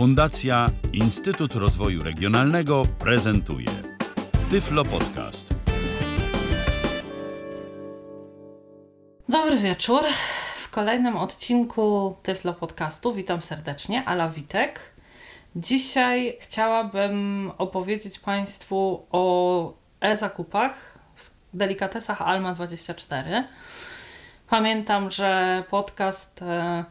Fundacja Instytut Rozwoju Regionalnego prezentuje Tyflo Podcast. Dobry wieczór. W kolejnym odcinku Tyflo Podcastu witam serdecznie, Ala Witek. Dzisiaj chciałabym opowiedzieć Państwu o e-zakupach w delikatesach Alma 24. Pamiętam, że podcast e,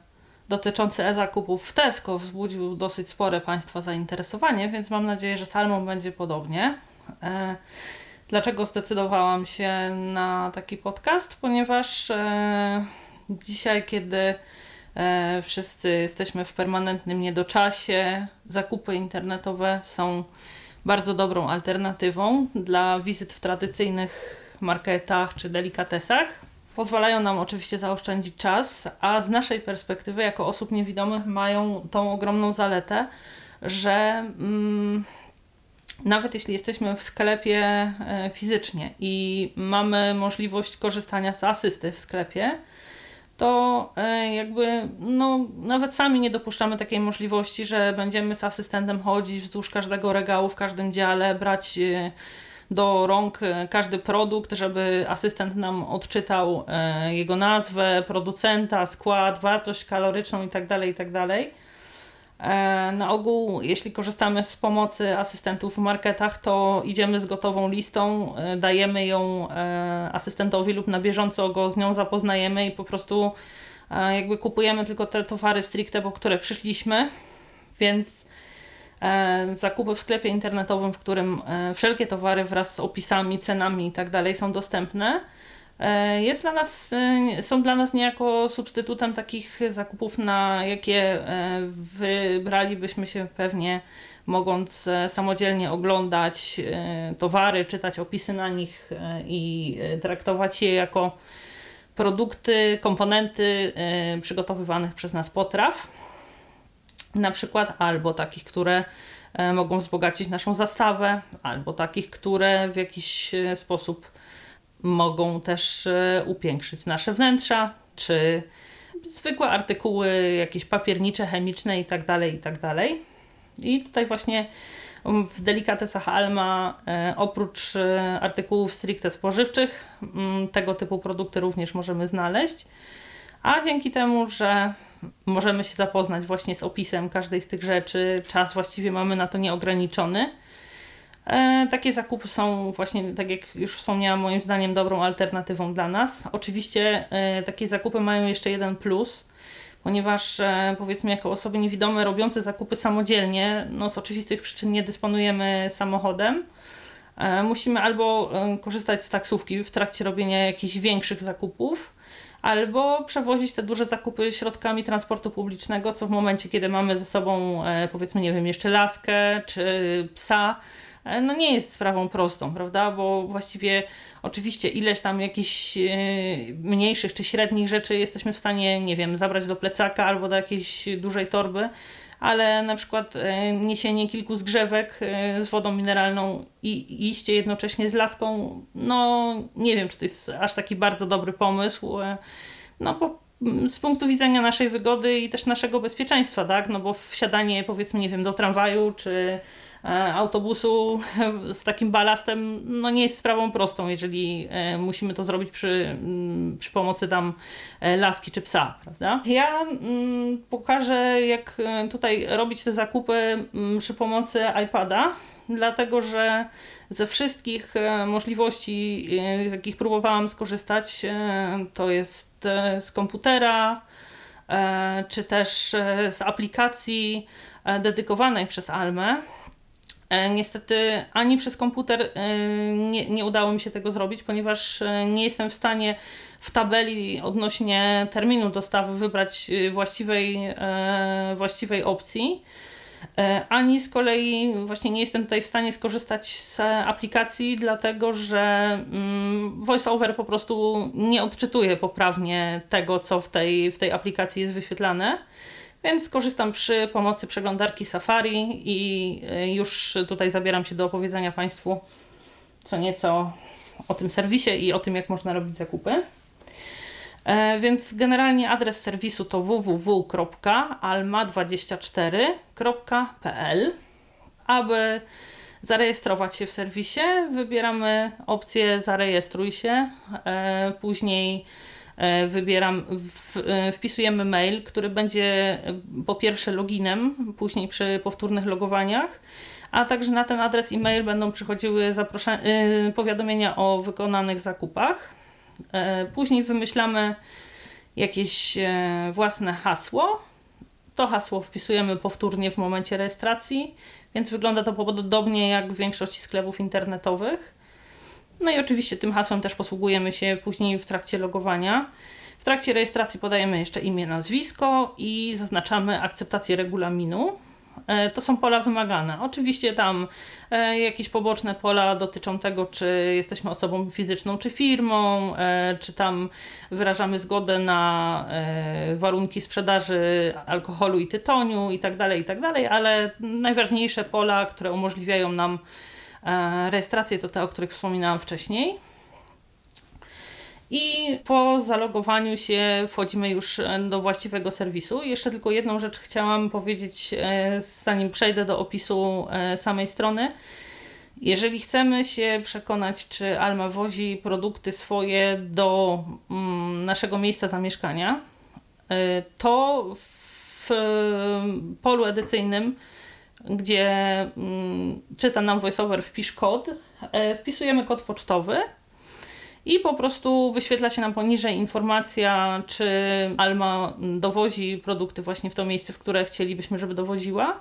dotyczący e-zakupów w Tesco wzbudził dosyć spore Państwa zainteresowanie, więc mam nadzieję, że z Almą będzie podobnie. E, dlaczego zdecydowałam się na taki podcast? Ponieważ e, dzisiaj, kiedy wszyscy jesteśmy w permanentnym niedoczasie, zakupy internetowe są bardzo dobrą alternatywą dla wizyt w tradycyjnych marketach czy delikatesach. Pozwalają nam oczywiście zaoszczędzić czas, a z naszej perspektywy, jako osób niewidomych, mają tą ogromną zaletę, że mm, nawet jeśli jesteśmy w sklepie e, fizycznie i mamy możliwość korzystania z asysty w sklepie, to e, jakby no, nawet sami nie dopuszczamy takiej możliwości, że będziemy z asystentem chodzić wzdłuż każdego regału, w każdym dziale, brać e, do rąk e, każdy produkt, żeby asystent nam odczytał jego nazwę, producenta, skład, wartość kaloryczną itd. Tak itd. Tak E, na ogół, jeśli korzystamy z pomocy asystentów w marketach, to idziemy z gotową listą, e, dajemy ją e, asystentowi lub na bieżąco go z nią zapoznajemy i po prostu jakby kupujemy tylko te towary stricte, po które przyszliśmy, więc zakupy w sklepie internetowym, w którym wszelkie towary wraz z opisami, cenami i tak są dostępne, E, jest dla nas, e, są dla nas niejako substytutem takich zakupów, na jakie e, wybralibyśmy się pewnie mogąc samodzielnie oglądać towary, czytać opisy na nich i traktować je jako produkty, komponenty przygotowywanych przez nas potraw. Na przykład albo takich, które mogą wzbogacić naszą zastawę, albo takich, które w jakiś sposób mogą też e, upiększyć nasze wnętrza, czy zwykłe artykuły, jakieś papiernicze, chemiczne itd., tak itd. Tak I tutaj właśnie w delikatesach Alma e, oprócz e, artykułów stricte spożywczych tego typu produkty również możemy znaleźć. A dzięki temu, że możemy się zapoznać właśnie z opisem każdej z tych rzeczy, czas właściwie mamy na to nieograniczony, E, takie zakupy są właśnie, tak jak już wspomniałam, moim zdaniem dobrą alternatywą dla nas. Oczywiście e, takie zakupy mają jeszcze jeden plus, ponieważ e, powiedzmy jako osoby niewidome robiące zakupy samodzielnie, no z oczywistych przyczyn nie dysponujemy samochodem. Musimy albo korzystać z taksówki w trakcie robienia jakichś większych zakupów, albo przewozić te duże zakupy środkami transportu publicznego, co w momencie, kiedy mamy ze sobą, powiedzmy, nie wiem, jeszcze laskę czy psa, E, no nie jest sprawą prostą, prawda? Bo właściwie oczywiście ileś tam jakichś e, mniejszych czy średnich rzeczy jesteśmy w stanie, nie wiem, zabrać do plecaka albo do jakiejś dużej torby, ale na przykład e, niesienie kilku zgrzewek z wodą mineralną i iście jednocześnie z laską, no nie wiem, czy to jest aż taki bardzo dobry pomysł. No bo z punktu widzenia naszej wygody i też naszego bezpieczeństwa, tak? No bo wsiadanie powiedzmy, nie wiem, do tramwaju czy E, autobusu z takim balastem no nie jest sprawą prostą, jeżeli e, musimy to zrobić przy, mm, przy pomocy tam e, laski czy psa, prawda? Ja mm, pokażę, jak tutaj robić te zakupy mm, przy pomocy iPada, dlatego że ze wszystkich możliwości, z jakich próbowałam skorzystać, to jest z komputera, czy też z aplikacji dedykowanej przez Almę, E, niestety ani przez komputer e, nie, nie udało mi się tego zrobić, ponieważ e, nie jestem w stanie w tabeli odnośnie terminu dostawy wybrać właściwej, właściwej opcji. Ani z kolei właśnie nie jestem tutaj w stanie skorzystać z aplikacji, dlatego że mm, VoiceOver po prostu nie odczytuje poprawnie tego, co w tej, w tej aplikacji jest wyświetlane. Więc skorzystam przy pomocy przeglądarki Safari i y, już tutaj zabieram się do opowiedzenia Państwu co nieco o tym serwisie i o tym, jak można robić zakupy. E, więc generalnie adres serwisu to www.alma24.pl. Aby zarejestrować się w serwisie, wybieramy opcję zarejestruj się, e, później e, wybieram, wpisujemy mail, który będzie po pierwsze loginem, później przy powtórnych logowaniach, a także na ten adres e-mail będą przychodziły powiadomienia o wykonanych zakupach. E, później wymyślamy jakieś e, własne hasło. To hasło wpisujemy powtórnie w momencie rejestracji, więc wygląda to podobnie jak w większości sklepów internetowych. No i oczywiście tym hasłem też posługujemy się później w trakcie logowania. W trakcie rejestracji podajemy jeszcze imię, nazwisko i zaznaczamy akceptację regulaminu. E, to są pola wymagane. Oczywiście tam e, jakieś poboczne pola dotyczą tego, czy jesteśmy osobą fizyczną, czy firmą, e, czy tam wyrażamy zgodę na warunki sprzedaży alkoholu i tytoniu itd., tak itd., tak ale najważniejsze pola, które umożliwiają nam rejestrację, to te, o których wspominałam wcześniej. I po zalogowaniu się wchodzimy już e, do właściwego serwisu. Jeszcze tylko jedną rzecz chciałam powiedzieć, e, zanim przejdę do opisu e, samej strony. Jeżeli chcemy się przekonać, czy Alma wozi produkty swoje do mm, naszego miejsca zamieszkania, to w polu edycyjnym, gdzie mm, czyta nam voiceover wpisz kod, wpisujemy kod pocztowy i po prostu wyświetla się nam poniżej informacja, czy Alma dowozi produkty właśnie w to miejsce, w które chcielibyśmy, żeby dowoziła.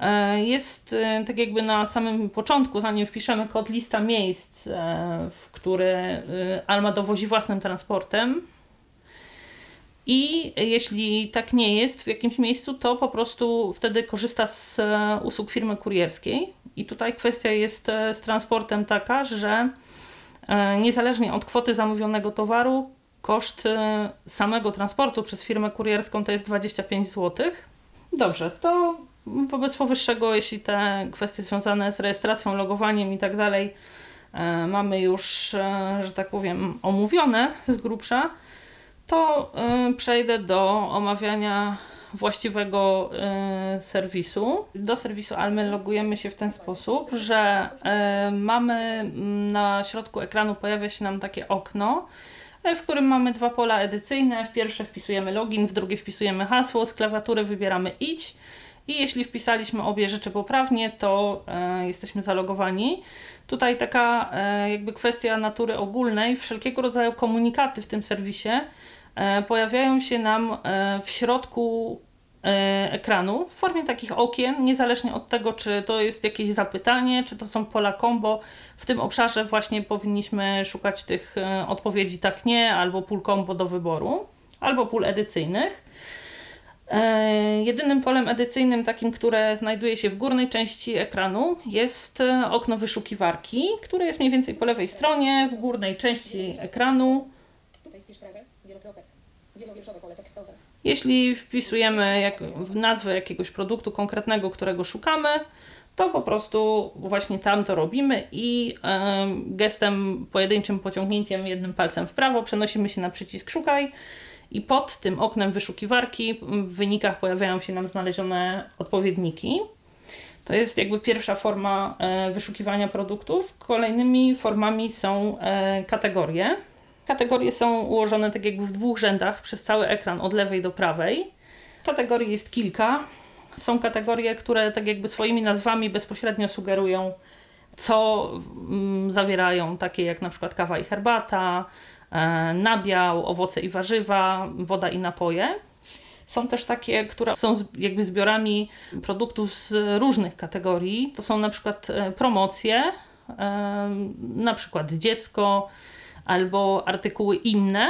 E, jest e, tak jakby na samym początku, zanim wpiszemy kod lista miejsc, e, w które Alma dowozi własnym transportem. I jeśli tak nie jest w jakimś miejscu, to po prostu wtedy korzysta z usług firmy kurierskiej. I tutaj kwestia jest z transportem taka, że E, niezależnie od kwoty zamówionego towaru, koszt e, samego transportu przez firmę kurierską to jest 25 zł. Dobrze, to wobec powyższego, jeśli te kwestie związane z rejestracją, logowaniem i tak dalej e, mamy już, że tak powiem, omówione z grubsza, to przejdę do omawiania właściwego y, serwisu. Do serwisu Almy logujemy się w ten sposób, że y, mamy mm, na środku ekranu pojawia się nam takie okno, y, w którym mamy dwa pola edycyjne. W pierwsze wpisujemy login, w drugie wpisujemy hasło, z klawiatury wybieramy idź i jeśli wpisaliśmy obie rzeczy poprawnie, to e, jesteśmy zalogowani. Tutaj taka e, jakby kwestia natury ogólnej, wszelkiego rodzaju komunikaty w tym serwisie pojawiają się nam e, w środku e, ekranu w formie takich okien, niezależnie od tego, czy to jest jakieś zapytanie, czy to są pola combo. W tym obszarze właśnie powinniśmy szukać tych odpowiedzi tak nie, albo pól combo do wyboru, albo pól edycyjnych. Jedynym polem edycyjnym, takim, które znajduje się w górnej części ekranu, jest okno wyszukiwarki, które jest mniej więcej po lewej stronie, w górnej części ekranu. Tutaj wpisz frazę. Jeśli wpisujemy jak, nazwę jakiegoś produktu konkretnego, którego szukamy, to po prostu właśnie tam to robimy i gestem, pojedynczym pociągnięciem jednym palcem w prawo przenosimy się na przycisk szukaj i pod tym oknem wyszukiwarki w wynikach pojawiają się nam znalezione odpowiedniki. To jest jakby pierwsza forma e, wyszukiwania produktów. Kolejnymi formami są e, kategorie. Kategorie są ułożone tak jakby w dwóch rzędach przez cały ekran od lewej do prawej. Kategorii jest kilka. Są kategorie, które tak jakby swoimi nazwami bezpośrednio sugerują, co mm, zawierają, takie jak na przykład kawa i herbata, e, nabiał, owoce i warzywa, woda i napoje. Są też takie, które są jakby zbiorami produktów z różnych kategorii. To są na przykład e, promocje, e, na przykład dziecko, albo artykuły inne.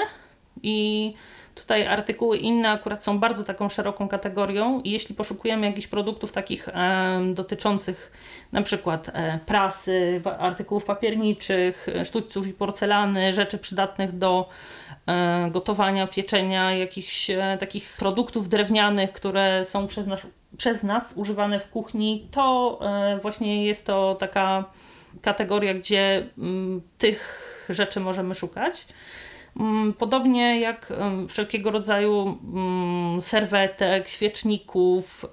I tutaj artykuły inne akurat są bardzo taką szeroką kategorią i jeśli poszukujemy jakichś produktów takich e, dotyczących na przykład e, prasy, artykułów papierniczych, sztućców i porcelany, rzeczy przydatnych do e, gotowania, pieczenia, jakichś e, takich produktów drewnianych, które są przez nas, przez nas używane w kuchni, to e, właśnie jest to taka kategoria, gdzie m, mm, rzeczy możemy szukać. Mm, podobnie jak wszelkiego rodzaju mm, serwetek, świeczników,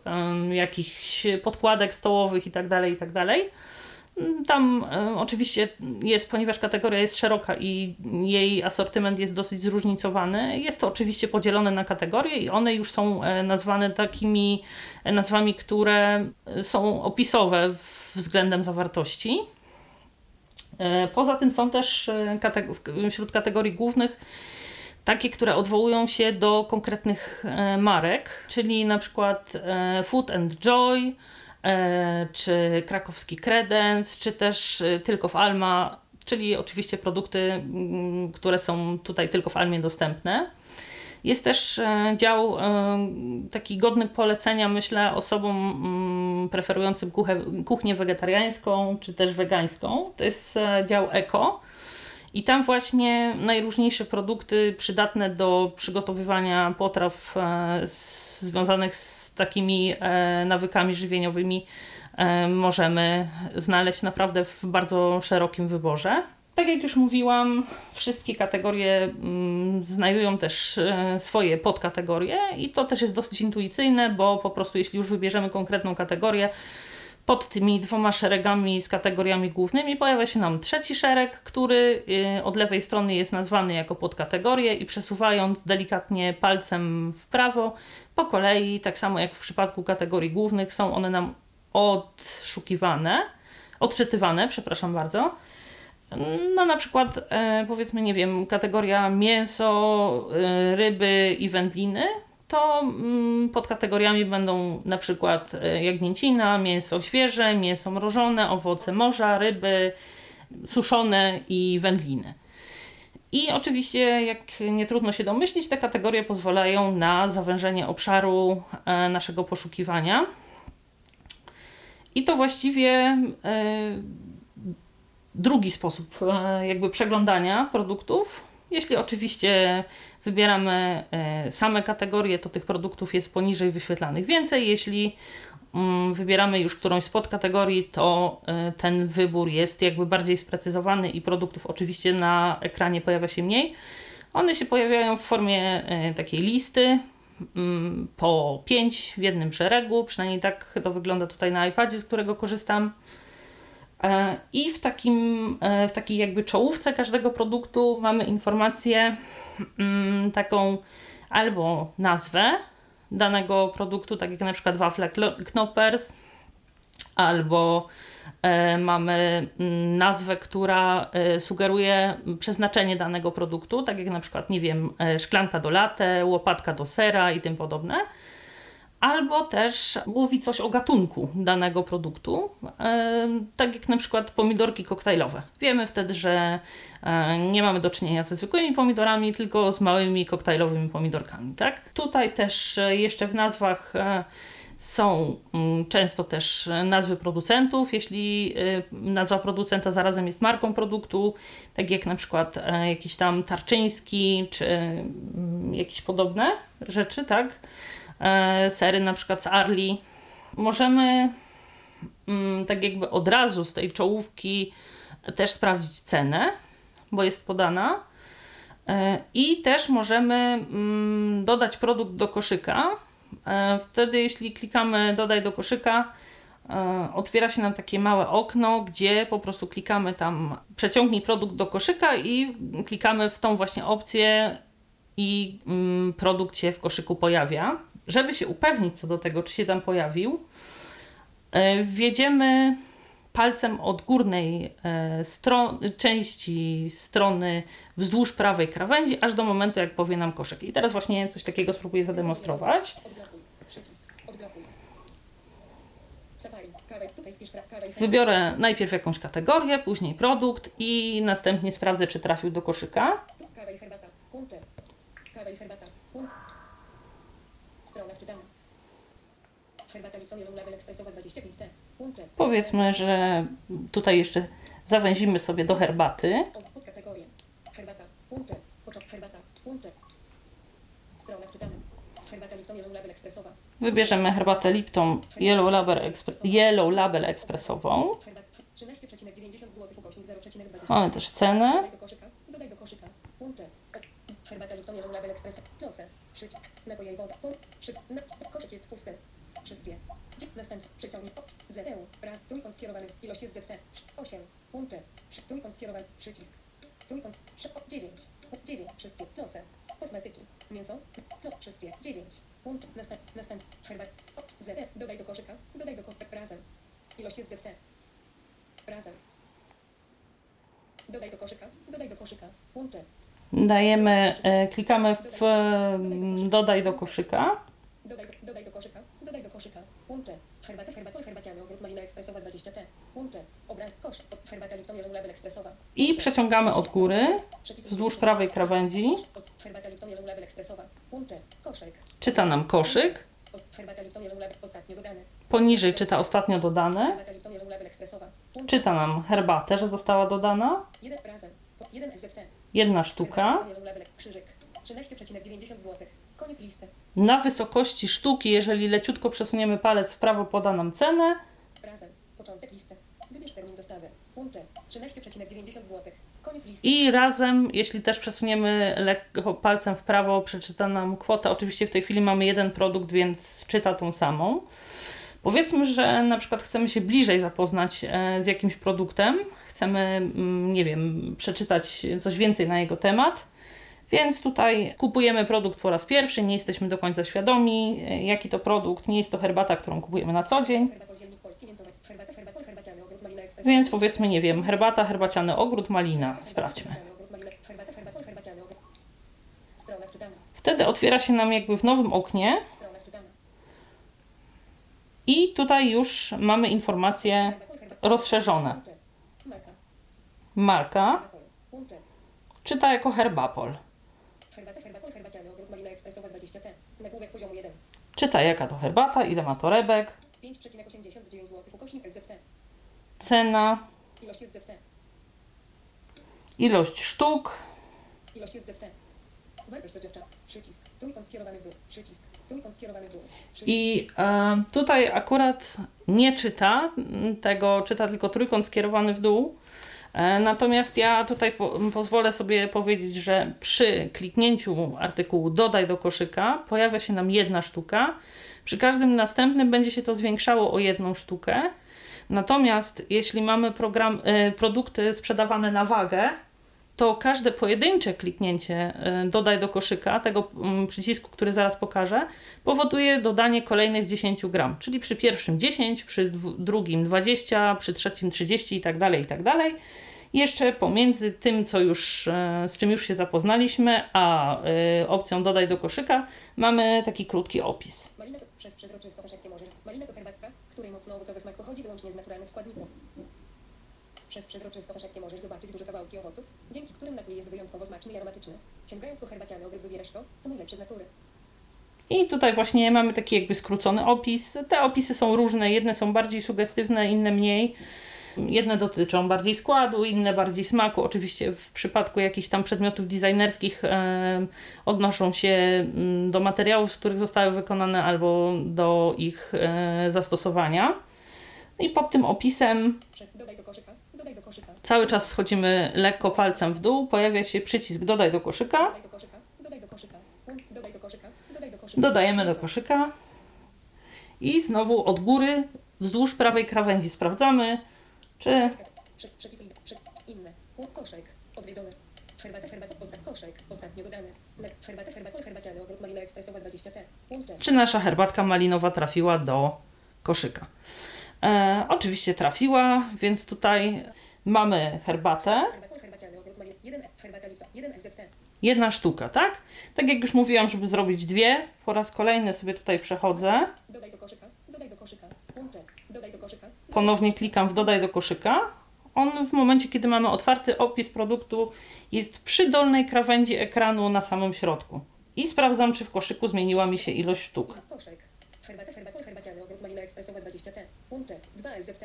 jakichś podkładek stołowych itd., itd. Mm, Tam oczywiście jest, ponieważ kategoria jest szeroka i jej asortyment jest dosyć zróżnicowany, jest to oczywiście podzielone na kategorie i one już są e, nazwane takimi e, nazwami, które są opisowe względem zawartości. E, Poza tym są też e, wśród kategorii głównych takie, które odwołują się do konkretnych e, marek, czyli na przykład Food and Joy, czy krakowski Credence, czy też tylko w Alma, czyli oczywiście produkty, które są tutaj tylko w Almie dostępne. Jest też e, dział e, taki godny polecenia, myślę, osobom mm, preferującym kuchę, kuchnię wegetariańską czy też wegańską. To jest e, dział eko. I tam właśnie najróżniejsze produkty przydatne do przygotowywania potraw związanych z takimi nawykami żywieniowymi możemy znaleźć naprawdę w bardzo szerokim wyborze. Tak jak już mówiłam, wszystkie kategorie mm, znajdują też e, swoje podkategorie i to też jest dosyć intuicyjne, bo po prostu jeśli już wybierzemy konkretną kategorię, pod tymi dwoma szeregami z kategoriami głównymi pojawia się nam trzeci szereg, który y, od lewej strony jest nazwany jako podkategorię i przesuwając delikatnie palcem w prawo, po kolei, tak samo jak w przypadku kategorii głównych, są one nam odszukiwane, odczytywane, przepraszam bardzo. No na przykład e, powiedzmy, nie wiem, kategoria mięso, e, ryby i wędliny, to mm, pod kategoriami będą na przykład e, jagnięcina, mięso świeże, mięso mrożone, owoce morza, ryby suszone i wędliny. I oczywiście, jak nie trudno się domyślić, te kategorie pozwalają na zawężenie obszaru naszego poszukiwania. I to właściwie drugi sposób e, jakby przeglądania produktów. Jeśli oczywiście wybieramy e, same kategorie, to tych produktów jest poniżej wyświetlanych więcej. Jeśli mm, wybieramy już którąś z podkategorii, to e, ten wybór jest jakby bardziej sprecyzowany i produktów oczywiście na ekranie pojawia się mniej. One się pojawiają w formie takiej listy, mm, po 5 w jednym szeregu, przynajmniej tak to wygląda tutaj na iPadzie, z którego korzystam. E, I w, takim, e, w takiej jakby czołówce każdego produktu mamy informację mm, taką albo nazwę danego produktu, tak jak na przykład wafle Knoppers, albo e, mamy mm, nazwę, która sugeruje przeznaczenie danego produktu, tak jak na przykład, nie wiem, szklanka do latte, łopatka do sera i tym podobne albo też mówi coś o gatunku danego produktu, tak jak na przykład pomidorki koktajlowe. Wiemy wtedy, że nie mamy do czynienia ze zwykłymi pomidorami, tylko z małymi koktajlowymi pomidorkami. Tak? Tutaj też e, jeszcze w nazwach e, są mm, często też e, nazwy producentów, jeśli nazwa producenta zarazem jest marką produktu, tak jak na przykład jakiś tam Tarczyński, czy mm, jakieś podobne rzeczy, tak? E, sery na przykład z Arli. Możemy mm, tak jakby od razu z tej czołówki też sprawdzić cenę, bo jest podana. E, I też możemy mm, dodać produkt do koszyka. E, Wtedy, jeśli klikamy dodaj do koszyka, otwiera się nam takie małe okno, gdzie po prostu klikamy tam przeciągnij produkt do koszyka i klikamy w tą właśnie opcję i mm, produkt się w koszyku pojawia. Żeby się upewnić co do tego, czy się tam pojawił, e, wjedziemy palcem od górnej e, stro- części strony wzdłuż prawej krawędzi, aż do momentu, jak powie nam koszyk. I teraz właśnie coś takiego spróbuję zademonstrować. Wybiorę najpierw jakąś kategorię, później produkt i następnie sprawdzę, czy trafił do koszyka. Tu Kawa i herbata. Punkty. Kawa i herbata. Punkt. Strona wczytana. Herbata Lipton Yellow Label Expressowa 25T. Punkty. Powiedzmy, że tutaj jeszcze zawęzimy sobie do herbaty. Wybierzemy herbatę Lipton Yellow Label, Expre- Yellow Label ekspresową. Herbata. 13,90 zł. Ukośnik 0,20. Mamy też cenę. Dodaj do koszyka. Herbata Lipton Yellow Label. Napoje i woda. Koszyk jest pusty. Wszystkie. Dzie- Następny. Przyciągnij. O. ZEU. Raz. Trójkąt skierowany. Ilość jest ZT. 8. Łącze. Przy. Trójkąt skierowany. Przycisk. Trójkąt. 9. 9. Wszystkie. Cose. Kosmetyki. Mięso. Co? Wszystkie. 9. Łącz. Następ. Następ. Herbat. ZE. Dodaj do koszyka. Dodaj do koszyka. Razem. Ilość jest ZT. Razem. Dodaj do koszyka. Dodaj do koszyka. Łącze. Dajemy, e, klikamy w e, dodaj do koszyka. Dodaj do, dodaj do koszyka. Dodaj do koszyka. Łącze. Herbata, herbata, herbaciany, ogród malina ekspresowa 20T. Łącze. Obraz, kosz. Herbata Lipton Yellow Label ekspresowa. I przeciągamy od góry wzdłuż prawej krawędzi. Herbata Lipton Yellow Label ekspresowa. Łącze. Koszek. Czyta nam koszyk. Herbata Lipton Yellow Label ostatnio dodane. Poniżej czyta ostatnio dodane. Czyta nam herbatę, że została dodana. Jeden razem. Jeden SZT. Jedna sztuka. Herbata Lipton Yellow Label krzyżyk. 13,90 zł. Koniec listy. Na wysokości sztuki, jeżeli leciutko przesuniemy palec w prawo, poda nam cenę. Razem. Początek listy. Wybierz termin dostawy. Łącze. 13,90 zł. Koniec listy. I razem, jeśli też przesuniemy lekko palcem w prawo, przeczyta nam kwotę. Oczywiście w tej chwili mamy jeden produkt, więc czyta tą samą. Powiedzmy, że na przykład chcemy się bliżej zapoznać e, z jakimś produktem, chcemy, mm, nie wiem, przeczytać coś więcej na jego temat. Więc tutaj kupujemy produkt po raz pierwszy, nie jesteśmy do końca świadomi, e, jaki to produkt. Nie jest to herbata, którą kupujemy na co dzień. Więc powiedzmy, nie wiem, herbata, herbaciany ogród, malina. Sprawdźmy. Wtedy otwiera się nam jakby w nowym oknie i tutaj już mamy informacje rozszerzone. Marka. Czyta jako herbapol. Herbata, herbata, herbaciany, ogród malina ekspresowa 20T. Nagłówek poziomu 1. Czyta jaka to herbata, ile ma torebek, 5,89 zł. Ukośnik SZT. cena, Ilość jest ZT. ilość sztuk, Ilość jest ZT. Wartość. Przycisk. Trójkąt skierowany w dół. Przycisk. Trójkąt skierowany w dół. Przycisk. I e, tutaj akurat nie czyta tego, czyta tylko trójkąt skierowany w dół. E, natomiast ja tutaj po, pozwolę sobie powiedzieć, że przy kliknięciu artykułu dodaj do koszyka pojawia się nam jedna sztuka. Przy każdym następnym będzie się to zwiększało o jedną sztukę. Natomiast jeśli mamy program, e, produkty sprzedawane na wagę, to każde pojedyncze kliknięcie y, dodaj do koszyka, tego mm, przycisku, który zaraz pokażę, powoduje dodanie kolejnych 10 gram. Czyli przy pierwszym 10, przy drugim 20, przy trzecim 30 i tak dalej, i tak dalej. Jeszcze pomiędzy tym, co już, e, z czym już się zapoznaliśmy, a y, opcją dodaj do koszyka, mamy taki krótki opis. Malina to przez przezroczysto szybkie możesz. Malina to herbatka, której mocno owocowy smak pochodzi wyłącznie z naturalnych składników. Przez przezroczysto szybkie możesz zobaczyć duże kawałki owoców, dzięki którym napój jest wyjątkowo smaczny i aromatyczny. Sięgając po herbaciany ogród wybierasz to, co najlepsze z natury. I tutaj właśnie mamy taki jakby skrócony opis. Te opisy są różne, jedne są bardziej sugestywne, inne mniej. Jedne dotyczą bardziej składu, inne bardziej smaku. Oczywiście w przypadku jakichś tam przedmiotów designerskich e, odnoszą się mm, do materiałów, z których zostały wykonane, albo do ich e, zastosowania. I pod tym opisem dodaj dodaj do koszyka, cały czas schodzimy lekko palcem w dół, pojawia się przycisk dodaj do koszyka. dodaj do koszyka, dodaj do koszyka, dodaj do koszyka, dodaj do koszyka. Dodajemy do koszyka i znowu od góry wzdłuż prawej krawędzi sprawdzamy, czy Prze, przepisy prze, inne. Łuk koszek. Odwiedzony. Herbata, herbata, ostat, koszek. Ostatnio dodane. Ne- Herbata, herbata, herbaciany, ogród malina ekspresowa 20T. Łącze. czy nasza herbatka malinowa trafiła do koszyka. E, oczywiście trafiła, więc tutaj mamy herbatę, Herbata, herbaciany, ogród malina. 1 herbata lipton. 1 SZT. jedna sztuka, tak? Tak jak już mówiłam, żeby zrobić dwie, po raz kolejny sobie tutaj przechodzę, ponownie klikam w dodaj do koszyka. On w momencie, kiedy mamy otwarty opis produktu, jest przy dolnej krawędzi ekranu na samym środku. I sprawdzam, czy w koszyku zmieniła mi się ilość sztuk. I koszek. Herbata, herbata, herbaciany, ogród malina ekspresowa 20T. Łącze. 2 SZT.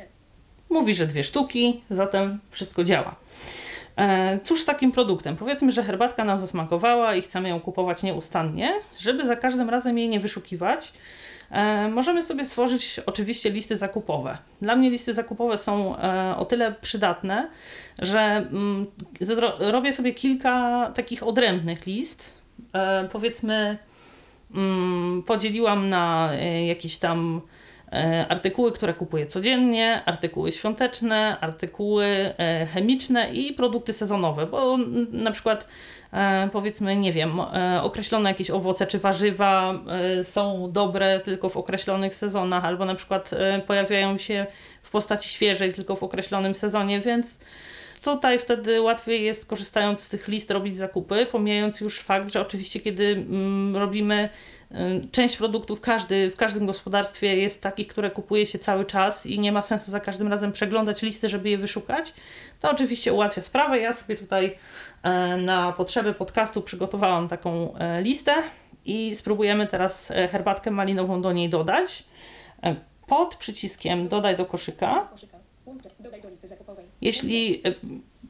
Mówi, że dwie sztuki, zatem wszystko działa. E, cóż z takim produktem? Powiedzmy, że herbatka nam zasmakowała i chcemy ją kupować nieustannie. Żeby za każdym razem jej nie wyszukiwać, e, możemy sobie stworzyć oczywiście listy zakupowe. Dla mnie listy zakupowe są e, o tyle przydatne, że mm, robię sobie kilka takich odrębnych list, powiedzmy mm, podzieliłam na jakieś tam artykuły, które kupuję codziennie, artykuły świąteczne, artykuły e, chemiczne i produkty sezonowe, bo na przykład e, powiedzmy, nie wiem, e, określone jakieś owoce czy warzywa e, są dobre tylko w określonych sezonach, albo na przykład e, pojawiają się w postaci świeżej tylko w określonym sezonie, więc tutaj wtedy łatwiej jest korzystając z tych list robić zakupy, pomijając już fakt, że oczywiście kiedy mm, robimy część produktów, każdy, w każdym gospodarstwie jest takich, które kupuje się cały czas i nie ma sensu za każdym razem przeglądać listy, żeby je wyszukać, to oczywiście ułatwia sprawę. Ja sobie tutaj e, na potrzeby podcastu przygotowałam taką e, listę i spróbujemy teraz e, herbatkę malinową do niej dodać. Pod przyciskiem dodaj do koszyka Do koszyka. Łącze. Dodaj do listy zakupowej. jeśli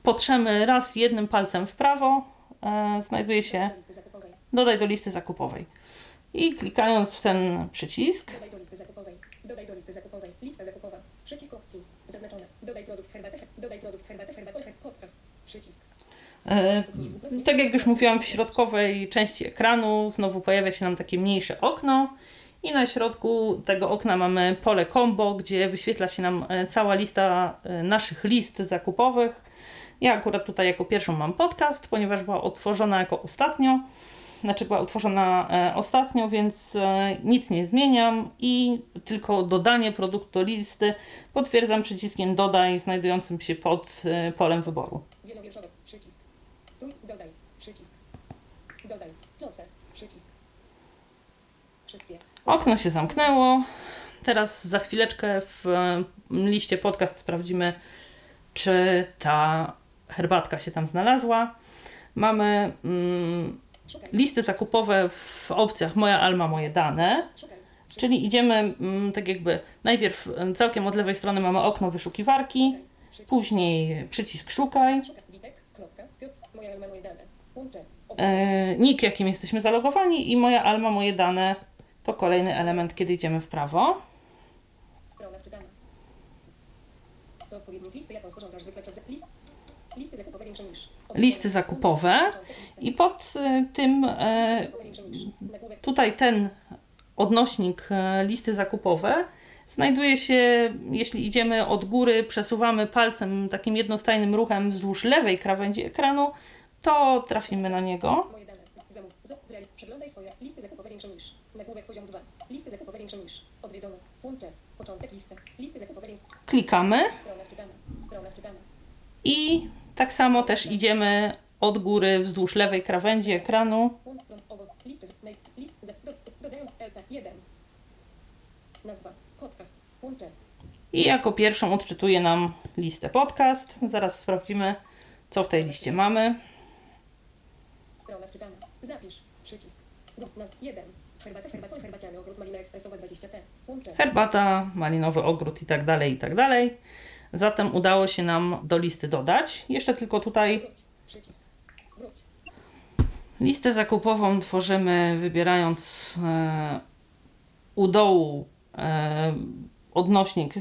potrzemy raz jednym palcem w prawo, znajduje się dodaj do listy zakupowej. I klikając w ten przycisk, Dodaj do listy zakupowej. Dodaj do listy zakupowej. Lista zakupowa. Przycisk opcji. Zaznaczone. Dodaj produkt herbatę. Dodaj produkt herbatę. Podcast. Przycisk. e, tak jak już mówiłam, w środkowej części ekranu znowu pojawia się nam takie mniejsze okno. I na środku tego okna mamy pole combo, gdzie wyświetla się nam e, cała lista e, naszych list zakupowych. Ja akurat tutaj jako pierwszą mam podcast, ponieważ była otworzona jako ostatnio. Znaczy była utworzona e, ostatnio, więc e, nic nie zmieniam i tylko dodanie produktu do listy potwierdzam przyciskiem dodaj znajdującym się pod e, polem wyboru. Wielowierszowy. Przycisk. Tu. Dodaj. Przycisk. Dodaj. Przycisk. Wszystkie. Okno się zamknęło. Teraz za chwileczkę w liście podcast sprawdzimy, czy ta herbatka się tam znalazła. Mamy mm. Listy zakupowe w opcjach Moja Alma, Moje dane. Czyli idziemy mm, tak jakby najpierw e, całkiem od lewej strony mamy okno wyszukiwarki, później przycisk szukaj, e, nick jakim jesteśmy zalogowani i Moja Alma, Moje dane. To kolejny element, kiedy idziemy w prawo. Listy, zakupowe większe niż. Listy zakupowe I pod y, tym. Nagłówek. tutaj ten odnośnik e, listy zakupowe znajduje się, jeśli idziemy od góry, przesuwamy palcem takim jednostajnym ruchem wzdłuż lewej krawędzi ekranu, to trafimy na niego. Moje dane. Zamów. Z- Zrealiz. Przeglądaj swoje listy zakupowe większe niż. Nagłówek poziom 2. Listy zakupowe większe niż. Odwiedzone. Łącze. Początek listy. Listy zakupowe większe. Klikamy Strona wczytana. Strona wczytana. i tak samo też idziemy od góry wzdłuż lewej krawędzi ekranu. Łącz. Ląd. Owoc. Listy. z- naj- List. za- do- Dodając LP. 1. Nazwa. Podcast. Łącze. I jako pierwszą odczytuje nam listę podcast. Zaraz sprawdzimy, co w tej liście mamy. Strona wczytana. Zapisz. Przycisk. 1. Herbata, herbata, herbaciany, ogród malina ekspresowa 20T. Łącze. herbata, malinowy ogród i tak dalej, i tak dalej. Zatem udało się nam do listy dodać. Jeszcze tylko tutaj listę zakupową tworzymy wybierając e, u dołu e, odnośnik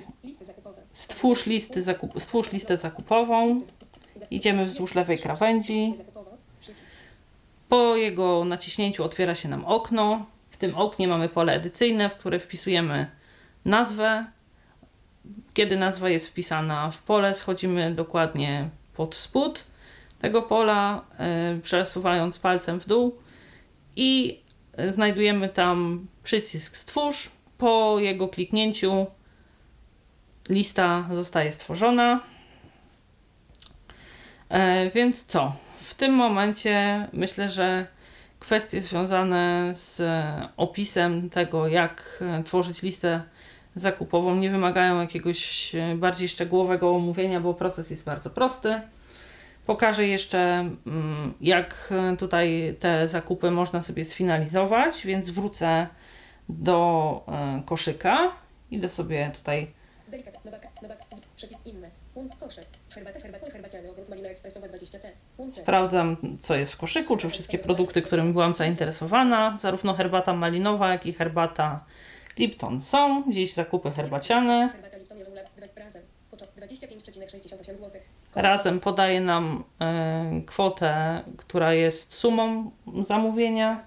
stwórz, listy zakup, stwórz listę zakupową. Idziemy wzdłuż lewej krawędzi. Po jego naciśnięciu otwiera się nam okno. W tym oknie mamy pole edycyjne, w które wpisujemy nazwę. Kiedy nazwa jest wpisana w pole, schodzimy dokładnie pod spód tego pola, y, przesuwając palcem w dół i y, znajdujemy tam przycisk stwórz. Po jego kliknięciu lista zostaje stworzona. E, więc co? W tym momencie myślę, że kwestie związane z e, opisem tego, jak e, tworzyć listę zakupową, nie wymagają jakiegoś e, bardziej szczegółowego omówienia, bo proces jest bardzo prosty. Pokażę jeszcze, mm, jak e, tutaj te zakupy można sobie sfinalizować, więc wrócę do e, koszyka. Idę sobie tutaj Delikat. Nowaka. Nowaka. Przepis inne. Łącz. Koszyk. Herbata, herbata, herbaciany, ogród malina ekspresowa 20T. Łącze. Sprawdzam, co jest w koszyku, czy wszystkie produkty, którymi byłam zainteresowana, zarówno herbata malinowa, jak i herbata Lipton są. Gdzieś zakupy herbaciane. Razem. Początek 25,68 zł. razem podaje nam e, kwotę, która jest sumą zamówienia.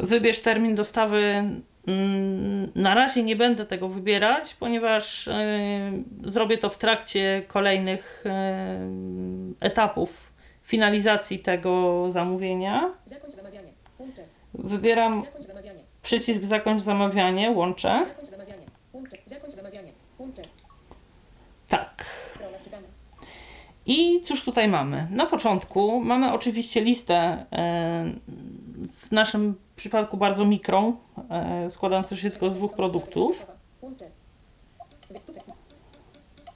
Wybierz termin dostawy. Mm, Na razie nie będę tego wybierać, ponieważ e, zrobię to w trakcie kolejnych e, etapów finalizacji tego zamówienia. Zakończ zamawianie. Wybieram przycisk zakończ zamawianie, łączę. Tak. I cóż tutaj mamy? Na początku mamy oczywiście listę, e, w naszym przypadku bardzo mikrą, e, składającą się tylko z dwóch produktów.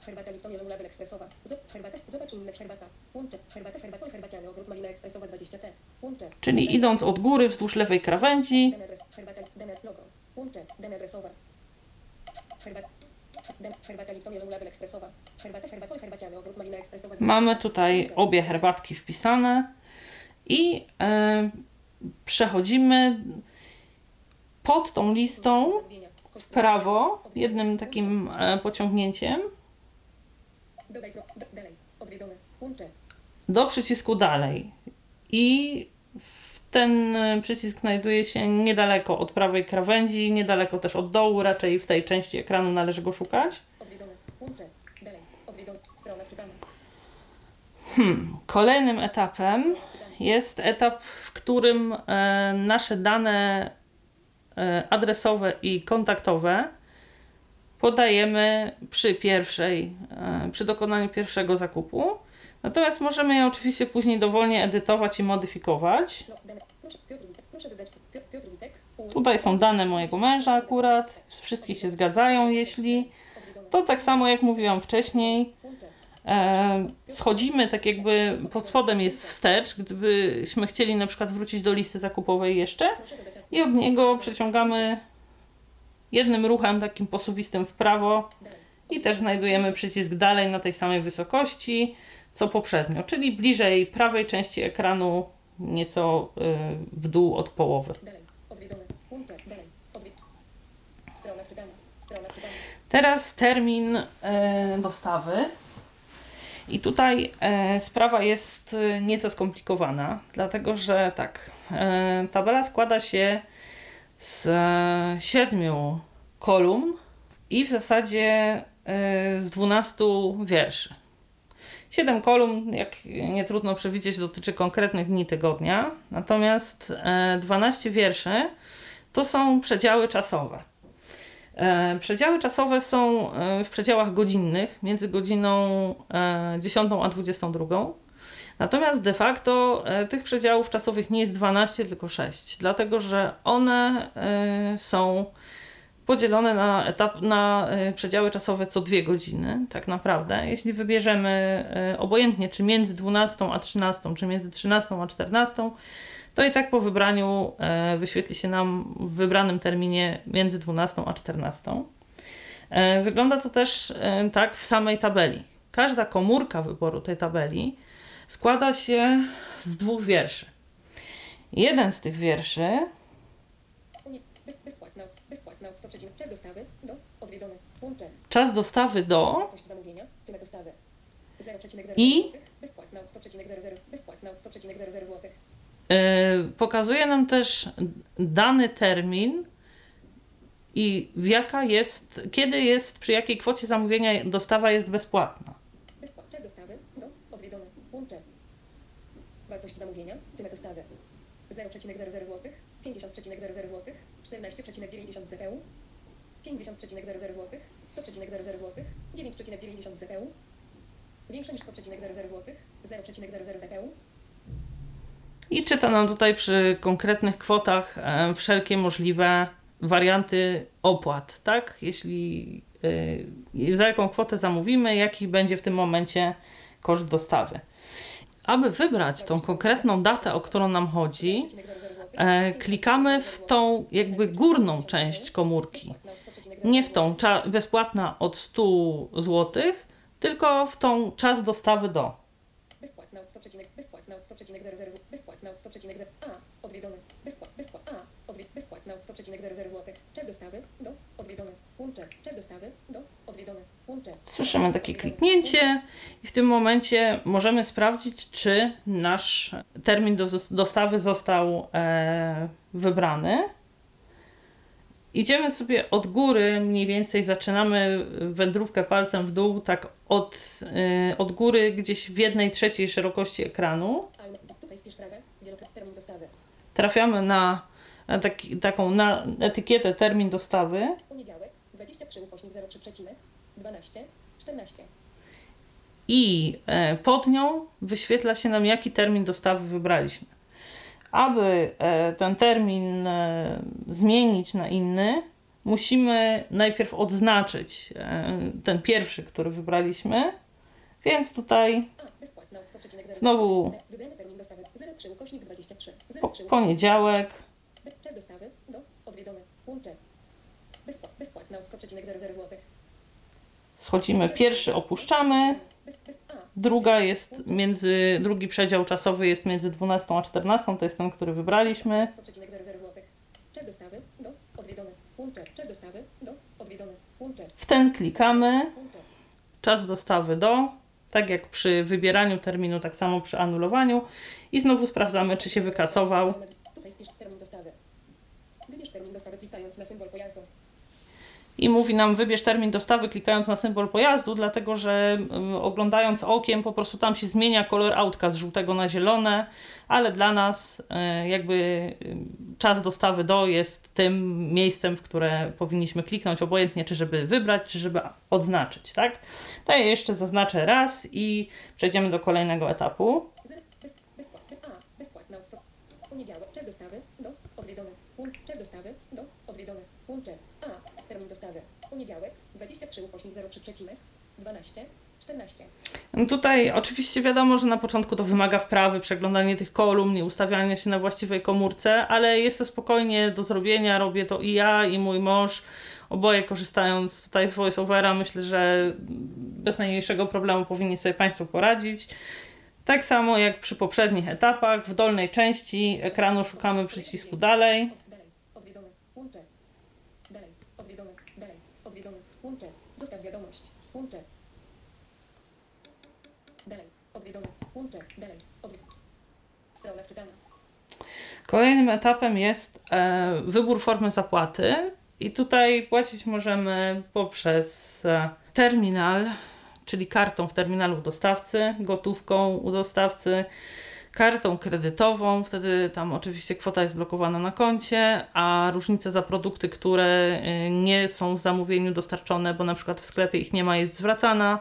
Herbata Ekspresowa. Herbata. Zobacz inne herbata. Herbata, herbata, herbaciany. Ogród Malina Ekspresowa 20T. Czyli idąc od góry wzdłuż lewej krawędzi, Denebres. Herbata. Denet logo. Łącze. Denebresowa. Herbata. Den- Herbata Lipton Yellow Label Ekspresowa. Herbata, herbata, herbaciany. Ogród Malina Ekspresowa 20T. mamy tutaj obie herbatki wpisane i e, przechodzimy pod tą listą w prawo jednym takim e, pociągnięciem do przycisku dalej. I ten przycisk znajduje się niedaleko od prawej krawędzi, niedaleko też od dołu, raczej w tej części ekranu należy go szukać. Wczytana. Kolejnym etapem jest etap, w którym e, nasze dane e, adresowe i kontaktowe podajemy przy pierwszej, e, przy dokonaniu pierwszego zakupu. Natomiast możemy je oczywiście później dowolnie edytować i modyfikować. No, Tutaj są dane mojego męża akurat. Wszystkie się zgadzają, jeśli. To tak samo jak mówiłam wcześniej. E, schodzimy tak jakby pod spodem jest wstecz, gdybyśmy chcieli na przykład wrócić do listy zakupowej jeszcze i od niego przeciągamy jednym ruchem takim posuwistym w prawo i też znajdujemy przycisk dalej na tej samej wysokości co poprzednio, czyli bliżej prawej części ekranu nieco y, w dół od połowy. Teraz termin e, dostawy. I tutaj e, sprawa jest nieco skomplikowana, dlatego że tak, tabela składa się z siedmiu kolumn i w zasadzie z 12 wierszy. Siedem kolumn, jak nie trudno przewidzieć, dotyczy konkretnych dni tygodnia, natomiast e, 12 wierszy to są przedziały czasowe. E, Przedziały czasowe są e, w przedziałach godzinnych, między godziną e, 10 a 22. Natomiast de facto e, tych przedziałów czasowych nie jest 12, tylko 6, dlatego że one e, są podzielone na, etap, na e, przedziały czasowe co dwie godziny, tak naprawdę. Jeśli wybierzemy e, obojętnie, czy między 12 a 13, czy między 13 a 14, to i tak po wybraniu e, wyświetli się nam w wybranym terminie między 12 a 14. E, Wygląda to też tak w samej tabeli. Każda komórka wyboru tej tabeli składa się z dwóch wierszy. Jeden z tych wierszy Czas dostawy. Do. Odwiedzone. Łącze. czas dostawy do Jakość zamówienia. Cenę dostawy. 0,00 I? Bezpłatna od 100,00. Bezpłatna od 100,00 złotych. e, pokazuje nam też dany termin i w jaka jest, kiedy jest, przy jakiej kwocie zamówienia dostawa jest bezpłatna. Bezpłatny czas dostawy do odwiedzone. Łącze. Wartość zamówienia. Cena dostawy. 0,00 zł. 50,00 zł. 14,90 ZPU. 50,00 zł. 100,00 zł. 9,90 ZPU. Większe niż 100,00 zł. 0,00 ZPU. I czyta nam tutaj przy konkretnych kwotach e, wszelkie możliwe warianty opłat, tak? Jeśli e, za jaką kwotę zamówimy, jaki będzie w tym momencie koszt dostawy. Aby wybrać tą konkretną datę, o którą nam chodzi, 0,00 zł. Klikamy w tą jakby górną część komórki. Nie w tą bezpłatna od 100 zł, tylko w tą czas dostawy do. Bezpłatna od 100, bezpłatna od 100,00 bezpłatna od 100,00 a odwiedzony a bezpłatna od 100,00 zł czas dostawy do odwiedzony łącze czas dostawy do. Słyszymy takie kliknięcie i w tym momencie możemy sprawdzić, czy nasz termin do, dostawy został e, wybrany. Idziemy sobie od góry, mniej więcej zaczynamy wędrówkę palcem w dół, tak od, e, od góry gdzieś w jednej trzeciej szerokości ekranu. Dostawy. Trafiamy na taki, taką na etykietę termin dostawy. Poniedziałek. 23 ukośnik 03 przecinek. 12. 14. i e, pod nią wyświetla się nam, jaki termin dostawy wybraliśmy. Aby e, ten termin e, zmienić na inny, musimy najpierw odznaczyć ten pierwszy, który wybraliśmy. Więc tutaj A. Bezpłatna. 100,0. Znowu. Wybrany termin dostawy. 03 ukośnik 23. po, 03 poniedziałek, Czas dostawy do odwiedzony. Łącze. Bezpłatna od 100,00 zł. schodzimy pierwszy, opuszczamy. Druga jest między, drugi przedział czasowy jest między 12 a 14, to jest ten, który wybraliśmy. 100,00 zł. Czas dostawy do odwiedzony. Łącze. Czas dostawy do odwiedzony. Łącze. W ten klikamy. Czas dostawy do, tak jak przy wybieraniu terminu, tak samo przy anulowaniu i znowu sprawdzamy, czy się wykasował. Tutaj wpisz termin dostawy. Wybierz termin dostawy klikając na symbol pojazdu. I mówi nam wybierz termin dostawy klikając na symbol pojazdu, dlatego że oglądając okiem po prostu tam się zmienia kolor autka z żółtego na zielone, ale dla nas y, jakby czas dostawy do jest tym miejscem, w które powinniśmy kliknąć, obojętnie czy żeby wybrać, czy żeby odznaczyć, tak? To ja jeszcze zaznaczę raz i przejdziemy do kolejnego etapu. Zer, bez, bezpłatny. A. Bezpłatna od 100. Poniedziałek. Czas dostawy do odwiedzony. Łącz. Czas dostawy do odwiedzony. Łącze. Termin dostawy. Poniedziałek. 23 ukośnik 03 przecinek. 12. 14. No Tutaj oczywiście wiadomo, że na początku to wymaga wprawy, przeglądanie tych kolumn i ustawiania się na właściwej komórce, ale jest to spokojnie do zrobienia. Robię to i ja, i mój mąż. Oboje korzystając tutaj z VoiceOvera, myślę, że bez najmniejszego problemu powinni sobie Państwo poradzić. Tak samo jak przy poprzednich etapach, w dolnej części ekranu szukamy przycisku dalej. Dalej. Odwiedzony. Łącze. Dalej. Odwiedzony. Dalej. Odwiedzony. Łącze. Zostaw Łącze. Dalej. Łącze. Dalej. Strona wczytana. Kolejnym etapem jest e, wybór formy zapłaty. I tutaj płacić możemy poprzez e, terminal, czyli kartą w terminalu dostawcy, gotówką u dostawcy, kartą kredytową. Wtedy tam oczywiście kwota jest blokowana na koncie, a różnica za produkty, które e, nie są w zamówieniu dostarczone, bo na przykład w sklepie ich nie ma, jest zwracana.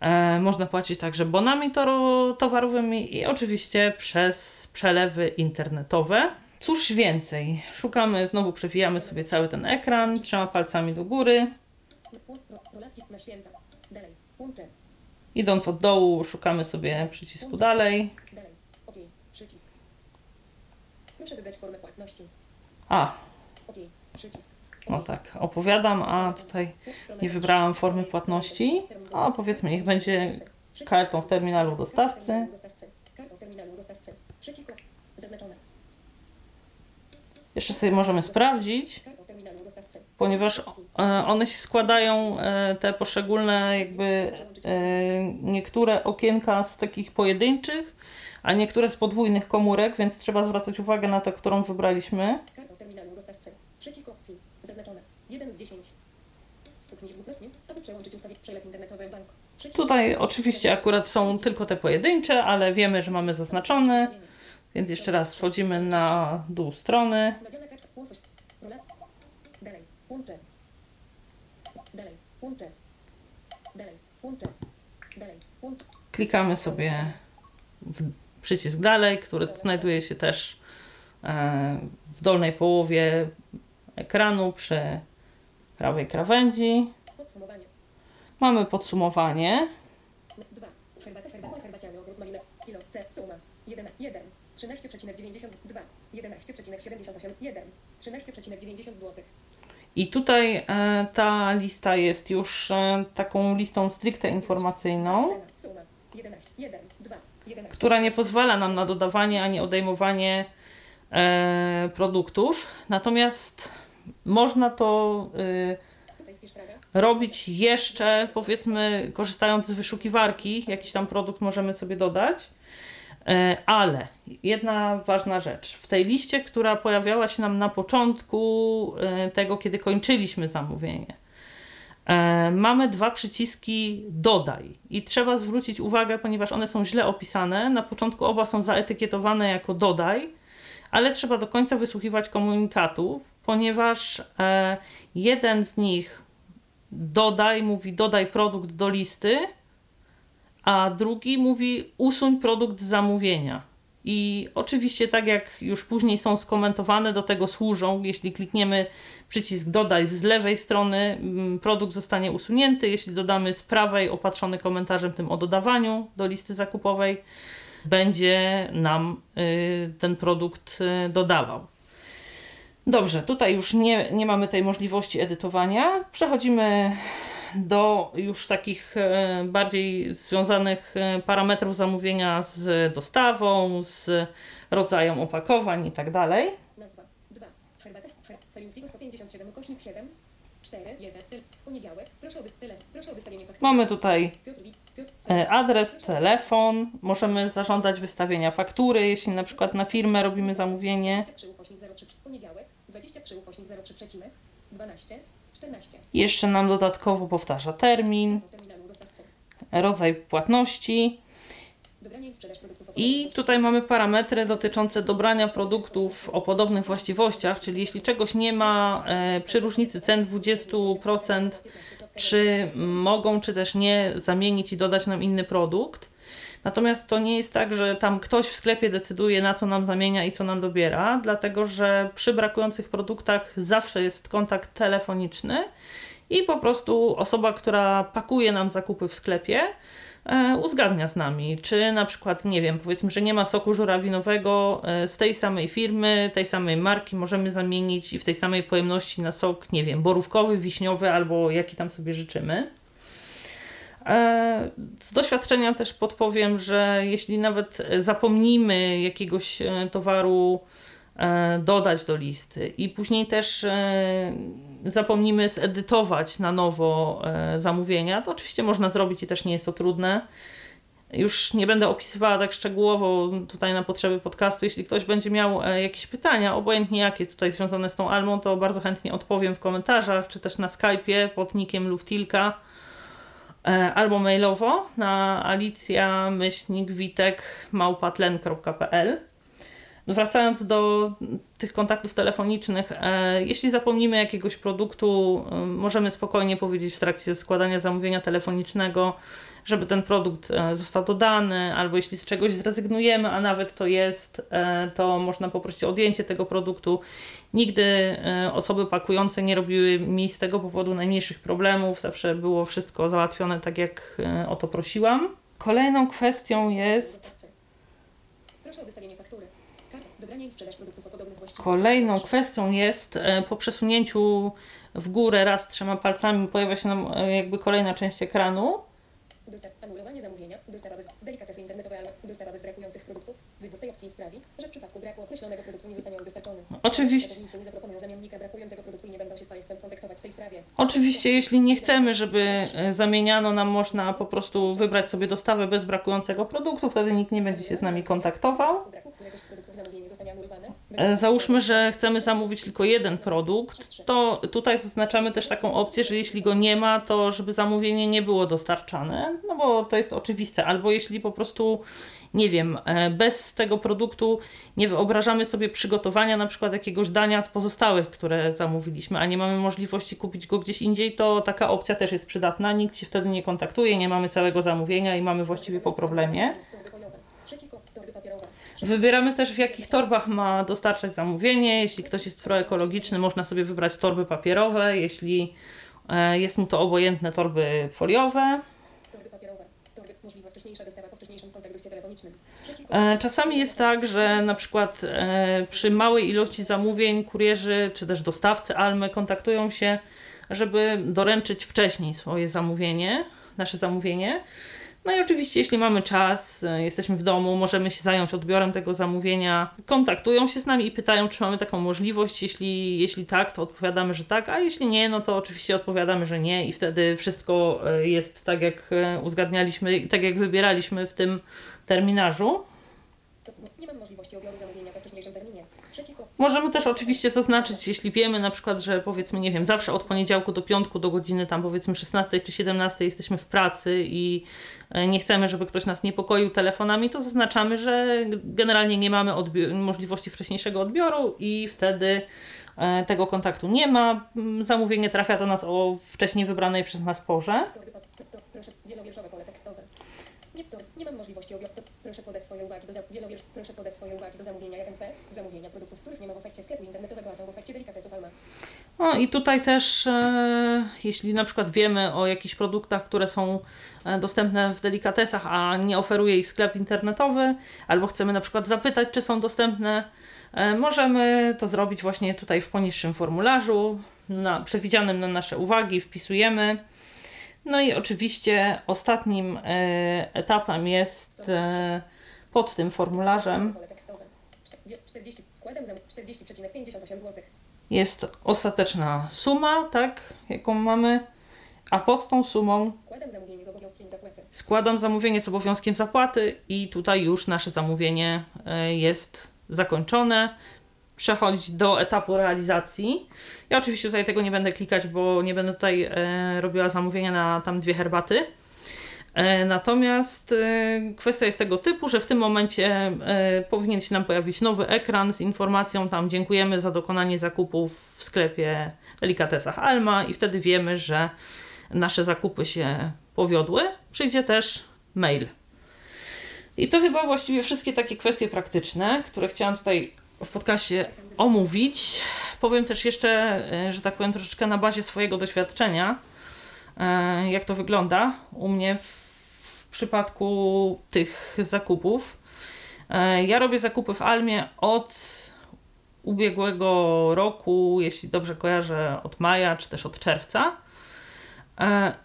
E, można płacić także bonami towarowymi i oczywiście przez przelewy internetowe. Cóż więcej, szukamy, znowu przewijamy sobie cały ten ekran, trzema palcami do góry. Idąc od dołu, szukamy sobie przycisku dalej. Dalej. OK. Przycisk. Proszę wybrać formę płatności. A, OK. Przycisk. no tak, opowiadam, a tutaj nie wybrałam formy płatności. A powiedzmy, niech będzie kartą w terminalu dostawcy. Kartą w terminalu dostawcy. Przycisk. Zaznaczone. Jeszcze sobie możemy sprawdzić, Kartą. Ponieważ e, one się składają, e, te poszczególne jakby e, niektóre okienka z takich pojedynczych, a niektóre z podwójnych komórek, więc trzeba zwracać uwagę na tę, którą wybraliśmy. Przycisk opcji. Zaznaczone. 1 z 10. Stuknij dwukrotnie, aby przełączyć ustawić przelew internetowy bank. Tutaj oczywiście akurat są tylko te pojedyncze, ale wiemy, że mamy zaznaczone, więc jeszcze raz schodzimy na dół strony. Dalej. Dalej. Dalej. Klikamy sobie w przycisk dalej, który znajduje się też e, w dolnej połowie ekranu przy prawej krawędzi. Podsumowanie. Mamy podsumowanie. 2. Herbata, herbata, herbaciany, ogród malina, kilo, C, suma. 1, 1, 13,92, 11,78, 1, 13,90 zł. I tutaj e, ta lista jest już e, taką listą stricte informacyjną, Cena, suma. 11, 1, 2, 11. która nie pozwala nam na dodawanie ani odejmowanie e, produktów. Natomiast można to robić jeszcze, powiedzmy, korzystając z wyszukiwarki, jakiś tam produkt możemy sobie dodać. E, Ale jedna ważna rzecz. W tej liście, która pojawiała się nam na początku e, tego, kiedy kończyliśmy zamówienie, e, mamy dwa przyciski dodaj i trzeba zwrócić uwagę, ponieważ one są źle opisane. Na początku oba są zaetykietowane jako dodaj, ale trzeba do końca wysłuchiwać komunikatów, ponieważ jeden z nich dodaj, mówi dodaj produkt do listy, a drugi mówi usuń produkt z zamówienia. I oczywiście, tak jak już później są skomentowane, do tego służą. Jeśli klikniemy przycisk dodaj z lewej strony, mm, produkt zostanie usunięty. Jeśli dodamy z prawej, opatrzony komentarzem tym o dodawaniu do listy zakupowej, będzie nam y, ten produkt y, dodawał. Dobrze, tutaj już nie, nie mamy tej możliwości edytowania. Przechodzimy do już takich e, bardziej związanych e, parametrów zamówienia z dostawą, z rodzajem opakowań i tak dalej. Nazwa. 2. Herbatę. Her. Felińskiego 157 kośnik 7. 4. 1. Tyl. Poniedziałek. Proszę o, tyle. Proszę o wystawienie faktury. Mamy tutaj e, adres, telefon, możemy zażądać wystawienia faktury, jeśli na przykład na firmę robimy zamówienie. 23 ukośnik 03. Poniedziałek. 23 ukośnik 03 przecinek. 12. 14. Jeszcze nam dodatkowo powtarza termin, rodzaj płatności. I tutaj mamy parametry dotyczące dobrania produktów o podobnych właściwościach, czyli jeśli czegoś nie ma e, przy różnicy cen 20%, czy mogą, czy też nie zamienić i dodać nam inny produkt. Natomiast to nie jest tak, że tam ktoś w sklepie decyduje, na co nam zamienia i co nam dobiera, dlatego że przy brakujących produktach zawsze jest kontakt telefoniczny i po prostu osoba, która pakuje nam zakupy w sklepie, uzgadnia z nami, czy na przykład, nie wiem, powiedzmy, że nie ma soku żurawinowego e, z tej samej firmy, tej samej marki, możemy zamienić i w tej samej pojemności na sok, nie wiem, borówkowy, wiśniowy albo jaki tam sobie życzymy. E, Z doświadczenia też podpowiem, że jeśli nawet zapomnimy jakiegoś e, towaru e, dodać do listy i później też e, zapomnimy zedytować na nowo e, zamówienia, to oczywiście można zrobić i też nie jest to trudne. Już nie będę opisywała tak szczegółowo tutaj na potrzeby podcastu. Jeśli ktoś będzie miał e, jakieś pytania, obojętnie jakie tutaj związane z tą Almą, to bardzo chętnie odpowiem w komentarzach, czy też na Skype'ie pod nickiem Luftilka e, albo mailowo na alicja-witek.małpatlen.pl Wracając do tych kontaktów telefonicznych, e, jeśli zapomnimy jakiegoś produktu, e, możemy spokojnie powiedzieć w trakcie składania zamówienia telefonicznego, żeby ten produkt e, został dodany, albo jeśli z czegoś zrezygnujemy, a nawet to jest, to można poprosić o odjęcie tego produktu. Nigdy osoby pakujące nie robiły mi z tego powodu najmniejszych problemów, zawsze było wszystko załatwione tak, jak o to prosiłam. Kolejną kwestią jest. Dostawcy. Proszę o wystawienie faktury. Kart. Dobranie i sprzedaż produktów o podobnych właściwościach. Kolejną kwestią jest e, po przesunięciu w górę raz trzema palcami pojawia się nam e, jakby kolejna część ekranu. Dostaw, anulowanie zamówienia, dostawa bez, delikatesy internetowe, dostawa bez brakujących produktów. Wybór tej opcji sprawi, że w przypadku braku określonego produktu nie zostanie on dostarczony. Oczywiście. Nie zaproponują zamiennika brakującego produktu i nie będą się z Państwem kontaktować w tej sprawie. Oczywiście, jeśli nie chcemy, żeby e, zamieniano nam, można po prostu wybrać sobie dostawę bez brakującego produktu, wtedy nikt nie będzie się z nami kontaktował. Braku któregoś z produktów. E, Załóżmy, że chcemy zamówić tylko jeden produkt, to tutaj zaznaczamy też taką opcję, że jeśli go nie ma, to żeby zamówienie nie było dostarczane, no bo to jest oczywiste. Albo jeśli po prostu, nie wiem, e, bez tego produktu nie wyobrażamy sobie przygotowania na przykład jakiegoś dania z pozostałych, które zamówiliśmy, a nie mamy możliwości kupić go gdzieś indziej, to taka opcja też jest przydatna. Nikt się wtedy nie kontaktuje, nie mamy całego zamówienia i mamy właściwie po problemie. Torby foliowe. Przycisk od torby papierowe. Wybieramy też w jakich torbach ma dostarczać zamówienie. Jeśli ktoś jest proekologiczny, można sobie wybrać torby papierowe. Jeśli e, jest mu to obojętne, torby foliowe. Torby papierowe. Torby możliwa wcześniejsza dostawa po wcześniejszym kontakcie telefonicznym. E, Czasami jest tak, że na przykład e, przy małej ilości zamówień kurierzy czy też dostawcy Almy kontaktują się, żeby doręczyć wcześniej swoje zamówienie, nasze zamówienie. No i oczywiście, jeśli mamy czas, e, jesteśmy w domu, możemy się zająć odbiorem tego zamówienia. Kontaktują się z nami i pytają, czy mamy taką możliwość. Jeśli, jeśli tak, to odpowiadamy, że tak, a jeśli nie, no to oczywiście odpowiadamy, że nie, i wtedy wszystko e, jest tak, jak e, uzgadnialiśmy, tak jak wybieraliśmy w tym terminarzu. To nie mam możliwości odbioru zamówienia we wcześniejszym terminie. Możemy też oczywiście zaznaczyć, jeśli wiemy na przykład, że powiedzmy, nie wiem, zawsze od poniedziałku do piątku do godziny tam powiedzmy 16 czy 17 jesteśmy w pracy i e, nie chcemy, żeby ktoś nas niepokoił telefonami, to zaznaczamy, że generalnie nie mamy możliwości wcześniejszego odbioru i wtedy e, tego kontaktu nie ma. Mm, Zamówienie trafia do nas o wcześniej wybranej przez nas porze. Nie, nie mam możliwości odbioru. Proszę podać swoje uwagi do za, wielowiersz, proszę podać swoje uwagi do zamówienia 1P, zamówienia produktów, których nie ma w ofercie sklepu internetowego, a są w ofercie delikatesów Alma. No i tutaj też, e, jeśli na przykład wiemy o jakichś produktach, które są e, dostępne w delikatesach, a nie oferuje ich sklep internetowy, albo chcemy na przykład zapytać, czy są dostępne, e, możemy to zrobić właśnie tutaj w poniższym formularzu, na, przewidzianym na nasze uwagi, wpisujemy. No i oczywiście ostatnim e, etapem jest e, pod tym formularzem Pole tekstowe. Czte- wie- 40, składem zam, 40,58 zł. jest ostateczna suma, tak, jaką mamy, a pod tą sumą Składam zamówienie z obowiązkiem zapłaty. składam zamówienie z obowiązkiem zapłaty i tutaj już nasze zamówienie e, jest zakończone. Przechodzić do etapu realizacji. Ja oczywiście tutaj tego nie będę klikać, bo nie będę tutaj e, robiła zamówienia na tam dwie herbaty. E, Natomiast e, kwestia jest tego typu, że w tym momencie e, powinien się nam pojawić nowy ekran z informacją tam dziękujemy za dokonanie zakupów w sklepie Delikatesach Alma i wtedy wiemy, że nasze zakupy się powiodły. Przyjdzie też mail. I to chyba właściwie wszystkie takie kwestie praktyczne, które chciałam tutaj w podcaście omówić. Powiem też jeszcze, e, że tak powiem, troszeczkę na bazie swojego doświadczenia, e, jak to wygląda u mnie w, w przypadku tych zakupów. E, Ja robię zakupy w Almie od ubiegłego roku, jeśli dobrze kojarzę, od maja czy też od czerwca.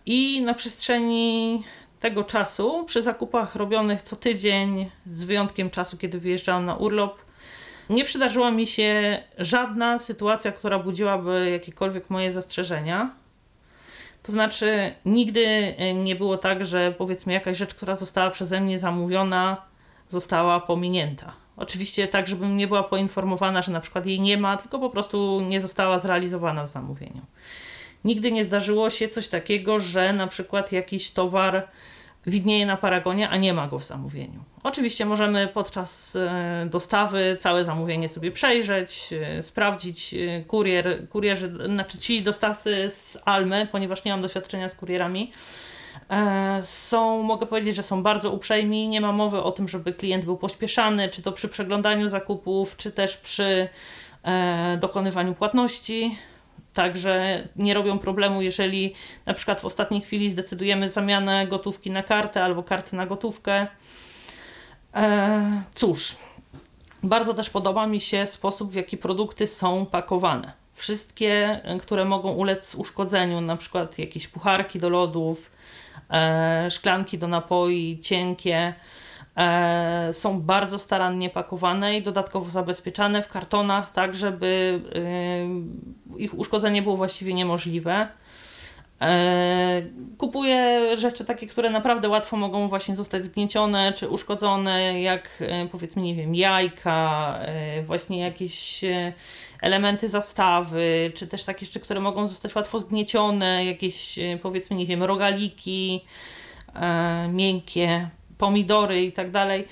I na przestrzeni tego czasu, przy zakupach robionych co tydzień, z wyjątkiem czasu, kiedy wyjeżdżałam na urlop, nie przydarzyła mi się żadna sytuacja, która budziłaby jakiekolwiek moje zastrzeżenia. To znaczy, nigdy e, nie było tak, że powiedzmy jakaś rzecz, która została przeze mnie zamówiona, została pominięta. Oczywiście tak, żebym nie była poinformowana, że na przykład jej nie ma, tylko po prostu nie została zrealizowana w zamówieniu. Nigdy nie zdarzyło się coś takiego, że na przykład jakiś towar widnieje na paragonie, a nie ma go w zamówieniu. Oczywiście możemy podczas e, dostawy całe zamówienie sobie przejrzeć, e, sprawdzić. e, Kurier, kurierzy, znaczy ci dostawcy z Almy, ponieważ nie mam doświadczenia z kurierami, są, mogę powiedzieć, że są bardzo uprzejmi. Nie ma mowy o tym, żeby klient był pośpieszany, czy to przy przeglądaniu zakupów, czy też przy dokonywaniu płatności. Także nie robią problemu, jeżeli na przykład w ostatniej chwili zdecydujemy zamianę gotówki na kartę albo karty na gotówkę. E, cóż, bardzo też podoba mi się sposób, w jaki produkty są pakowane. Wszystkie, e, które mogą ulec uszkodzeniu, na przykład jakieś pucharki do lodów, e, szklanki do napoi cienkie, e, są bardzo starannie pakowane i dodatkowo zabezpieczane w kartonach, tak żeby e, ich uszkodzenie było właściwie niemożliwe. E, Kupuję rzeczy takie, które naprawdę łatwo mogą właśnie zostać zgniecione czy uszkodzone, jak e, powiedzmy, nie wiem, jajka, e, właśnie jakieś elementy zastawy, czy też takie rzeczy, które mogą zostać łatwo zgniecione, jakieś powiedzmy, nie wiem, rogaliki miękkie, pomidory i tak dalej.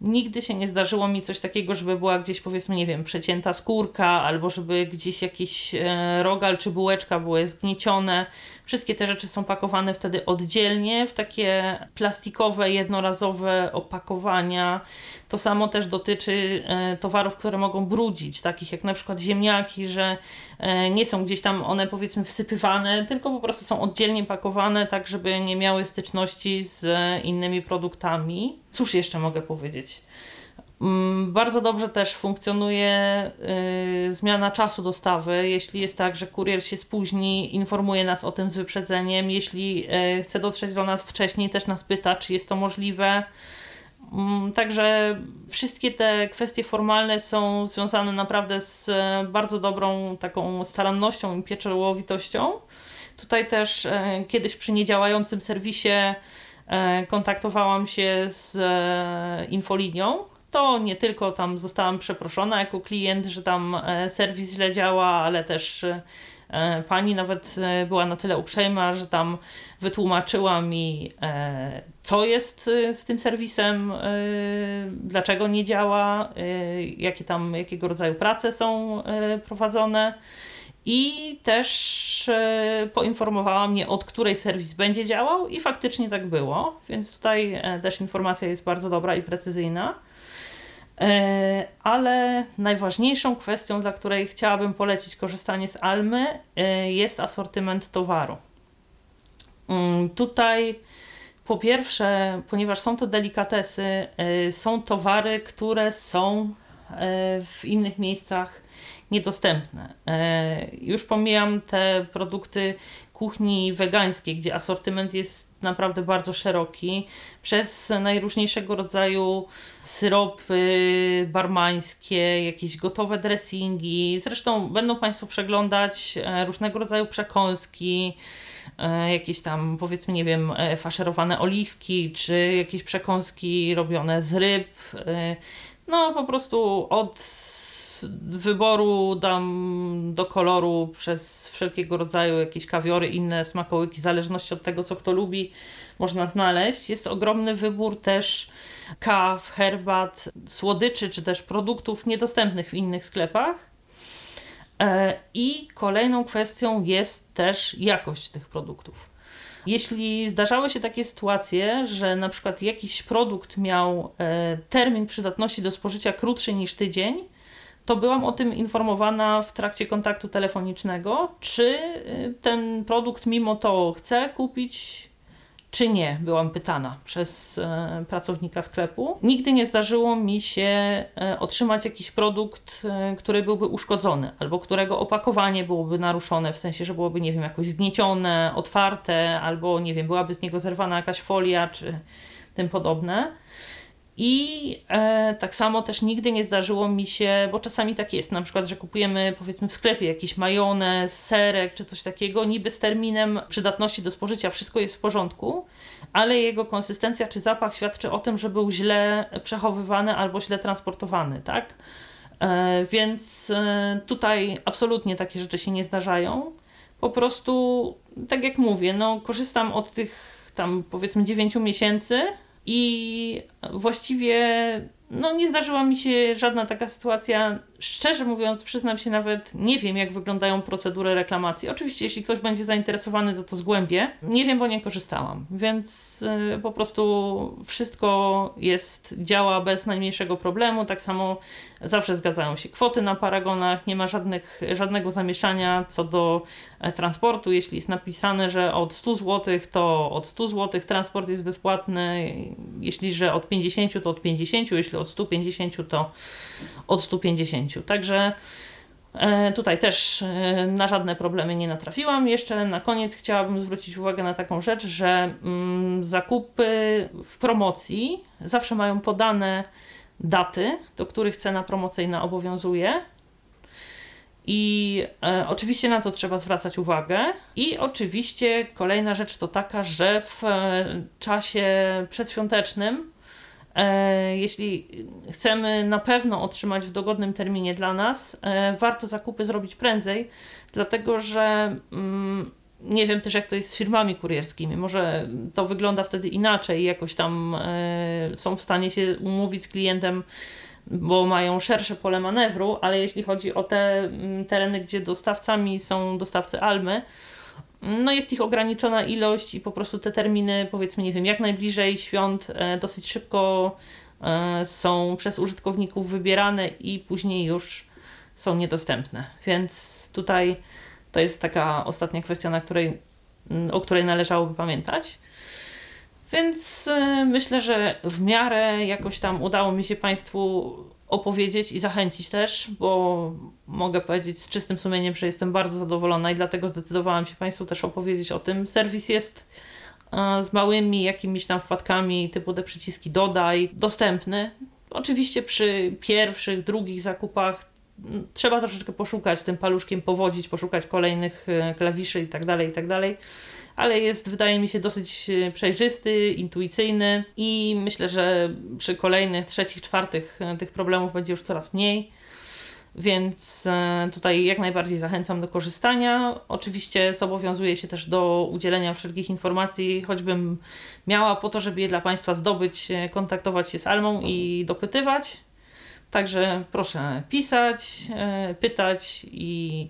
Nigdy się nie zdarzyło mi coś takiego, żeby była gdzieś powiedzmy, nie wiem, przecięta skórka, albo żeby gdzieś jakiś rogal czy bułeczka były zgniecione. Wszystkie te rzeczy są pakowane wtedy oddzielnie w takie plastikowe, jednorazowe opakowania. To samo też dotyczy e, towarów, które mogą brudzić, takich jak na przykład ziemniaki, że e, nie są gdzieś tam one powiedzmy wsypywane, tylko po prostu są oddzielnie pakowane, tak żeby nie miały styczności z e, innymi produktami. Cóż jeszcze mogę powiedzieć? Mm, bardzo dobrze też funkcjonuje y, zmiana czasu dostawy. Jeśli jest tak, że kurier się spóźni, informuje nas o tym z wyprzedzeniem. Jeśli y, chce dotrzeć do nas wcześniej, też nas pyta, czy jest to możliwe. Mm, także wszystkie te kwestie formalne są związane naprawdę z e, bardzo dobrą taką starannością i pieczołowitością. Tutaj też e, kiedyś przy niedziałającym serwisie e, kontaktowałam się z infolinią. To nie tylko tam zostałam przeproszona jako klient, że tam serwis źle działa, ale też E, pani nawet e, była na tyle uprzejma, że tam wytłumaczyła mi, e, co jest z tym serwisem, dlaczego nie działa, jakie tam, jakiego rodzaju prace są prowadzone. I też poinformowała mnie, od której serwis będzie działał, i faktycznie tak było, więc tutaj też informacja jest bardzo dobra i precyzyjna. E, ale najważniejszą kwestią, dla której chciałabym polecić korzystanie z Almy, e, jest asortyment towaru. Mm, tutaj po pierwsze, ponieważ są to delikatesy, e, są towary, które są w innych miejscach niedostępne. Już pomijam te produkty kuchni wegańskiej, gdzie asortyment jest naprawdę bardzo szeroki, przez najróżniejszego rodzaju syropy barmańskie, jakieś gotowe dressingi. Zresztą będą Państwo przeglądać e, różnego rodzaju przekąski, e, jakieś tam powiedzmy, nie wiem, e, faszerowane oliwki, czy jakieś przekąski robione z ryb. No po prostu od wyboru dam do koloru przez wszelkiego rodzaju jakieś kawiory, inne smakołyki, w zależności od tego, co kto lubi, można znaleźć. Jest ogromny wybór też kaw, herbat, słodyczy, czy też produktów niedostępnych w innych sklepach. E, I kolejną kwestią jest też jakość tych produktów. Jeśli zdarzały się takie sytuacje, że na przykład jakiś produkt miał e, termin przydatności do spożycia krótszy niż tydzień, to byłam o tym informowana w trakcie kontaktu telefonicznego, czy y, ten produkt mimo to chcę kupić, czy nie, byłam pytana przez e, pracownika sklepu. Nigdy nie zdarzyło mi się e, otrzymać jakiś produkt, e, który byłby uszkodzony, albo którego opakowanie byłoby naruszone, w sensie, że byłoby, nie wiem, jakoś zgniecione, otwarte, albo, nie wiem, byłaby z niego zerwana jakaś folia, czy tym podobne. I e, tak samo też nigdy nie zdarzyło mi się, bo czasami tak jest, na przykład, że kupujemy powiedzmy w sklepie jakiś majonez, serek czy coś takiego, niby z terminem przydatności do spożycia wszystko jest w porządku, ale jego konsystencja czy zapach świadczy o tym, że był źle przechowywany albo źle transportowany, tak? E, więc e, tutaj absolutnie takie rzeczy się nie zdarzają. Po prostu, tak jak mówię, no, korzystam od tych tam powiedzmy 9 miesięcy i właściwie no, nie zdarzyła mi się żadna taka sytuacja. Szczerze mówiąc, przyznam się nawet, nie wiem, jak wyglądają procedury reklamacji. Oczywiście, jeśli ktoś będzie zainteresowany, to to zgłębię. Nie wiem, bo nie korzystałam, więc y, po prostu wszystko jest, działa bez najmniejszego problemu. Tak samo zawsze zgadzają się kwoty na paragonach, nie ma żadnych, żadnego zamieszania co do e, transportu. Jeśli jest napisane, że od 100 zł, to od 100 zł transport jest bezpłatny. Jeśli, że od 50, to od 50. Jeśli od 150 to od 150. Także e, tutaj też e, na żadne problemy nie natrafiłam. Jeszcze na koniec chciałabym zwrócić uwagę na taką rzecz, że mm, zakupy w promocji zawsze mają podane daty, do których cena promocyjna obowiązuje. I e, oczywiście na to trzeba zwracać uwagę. I oczywiście kolejna rzecz to taka, że w czasie przedświątecznym jeśli chcemy na pewno otrzymać w dogodnym terminie dla nas, e, warto zakupy zrobić prędzej, dlatego że mm, nie wiem też, jak to jest z firmami kurierskimi. Może to wygląda wtedy inaczej, jakoś tam e, są w stanie się umówić z klientem, bo mają szersze pole manewru, ale jeśli chodzi o te mm, tereny, gdzie dostawcami są dostawcy Almy, no jest ich ograniczona ilość i po prostu te terminy, powiedzmy, nie wiem, jak najbliżej świąt e, dosyć szybko e, są przez użytkowników wybierane i później już są niedostępne. Więc tutaj to jest taka ostatnia kwestia, na której, o której należałoby pamiętać. Więc e, myślę, że w miarę jakoś tam udało mi się Państwu opowiedzieć i zachęcić też, bo mogę powiedzieć z czystym sumieniem, że jestem bardzo zadowolona i dlatego zdecydowałam się Państwu też opowiedzieć o tym. Serwis jest e, z małymi jakimiś tam wpadkami typu te przyciski dodaj, dostępny. Oczywiście przy pierwszych, drugich zakupach m, trzeba troszeczkę poszukać tym paluszkiem, powodzić, poszukać kolejnych e, klawiszy i tak dalej, i tak dalej. Ale jest, wydaje mi się, dosyć e, przejrzysty, intuicyjny i myślę, że przy kolejnych, trzecich, czwartych e, tych problemów będzie już coraz mniej. Więc e, tutaj jak najbardziej zachęcam do korzystania. Oczywiście zobowiązuję się też do udzielenia wszelkich informacji, choćbym miała po to, żeby je dla Państwa zdobyć, kontaktować się z Almą i dopytywać. Także proszę pisać, pytać i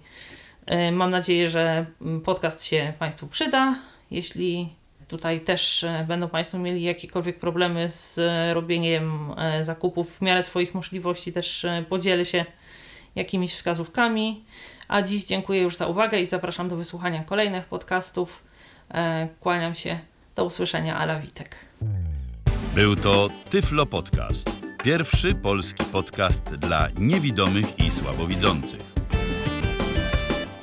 mam nadzieję, że mm, podcast się Państwu przyda. Jeśli tutaj też e, będą Państwo mieli jakiekolwiek problemy z e, robieniem e, zakupów w miarę swoich możliwości, też e, podzielę się jakimiś wskazówkami. A dziś dziękuję już za uwagę i zapraszam do wysłuchania kolejnych podcastów. E, Kłaniam się. Do usłyszenia. Ala Witek. Był to Tyflo Podcast. Pierwszy polski podcast dla niewidomych i słabowidzących.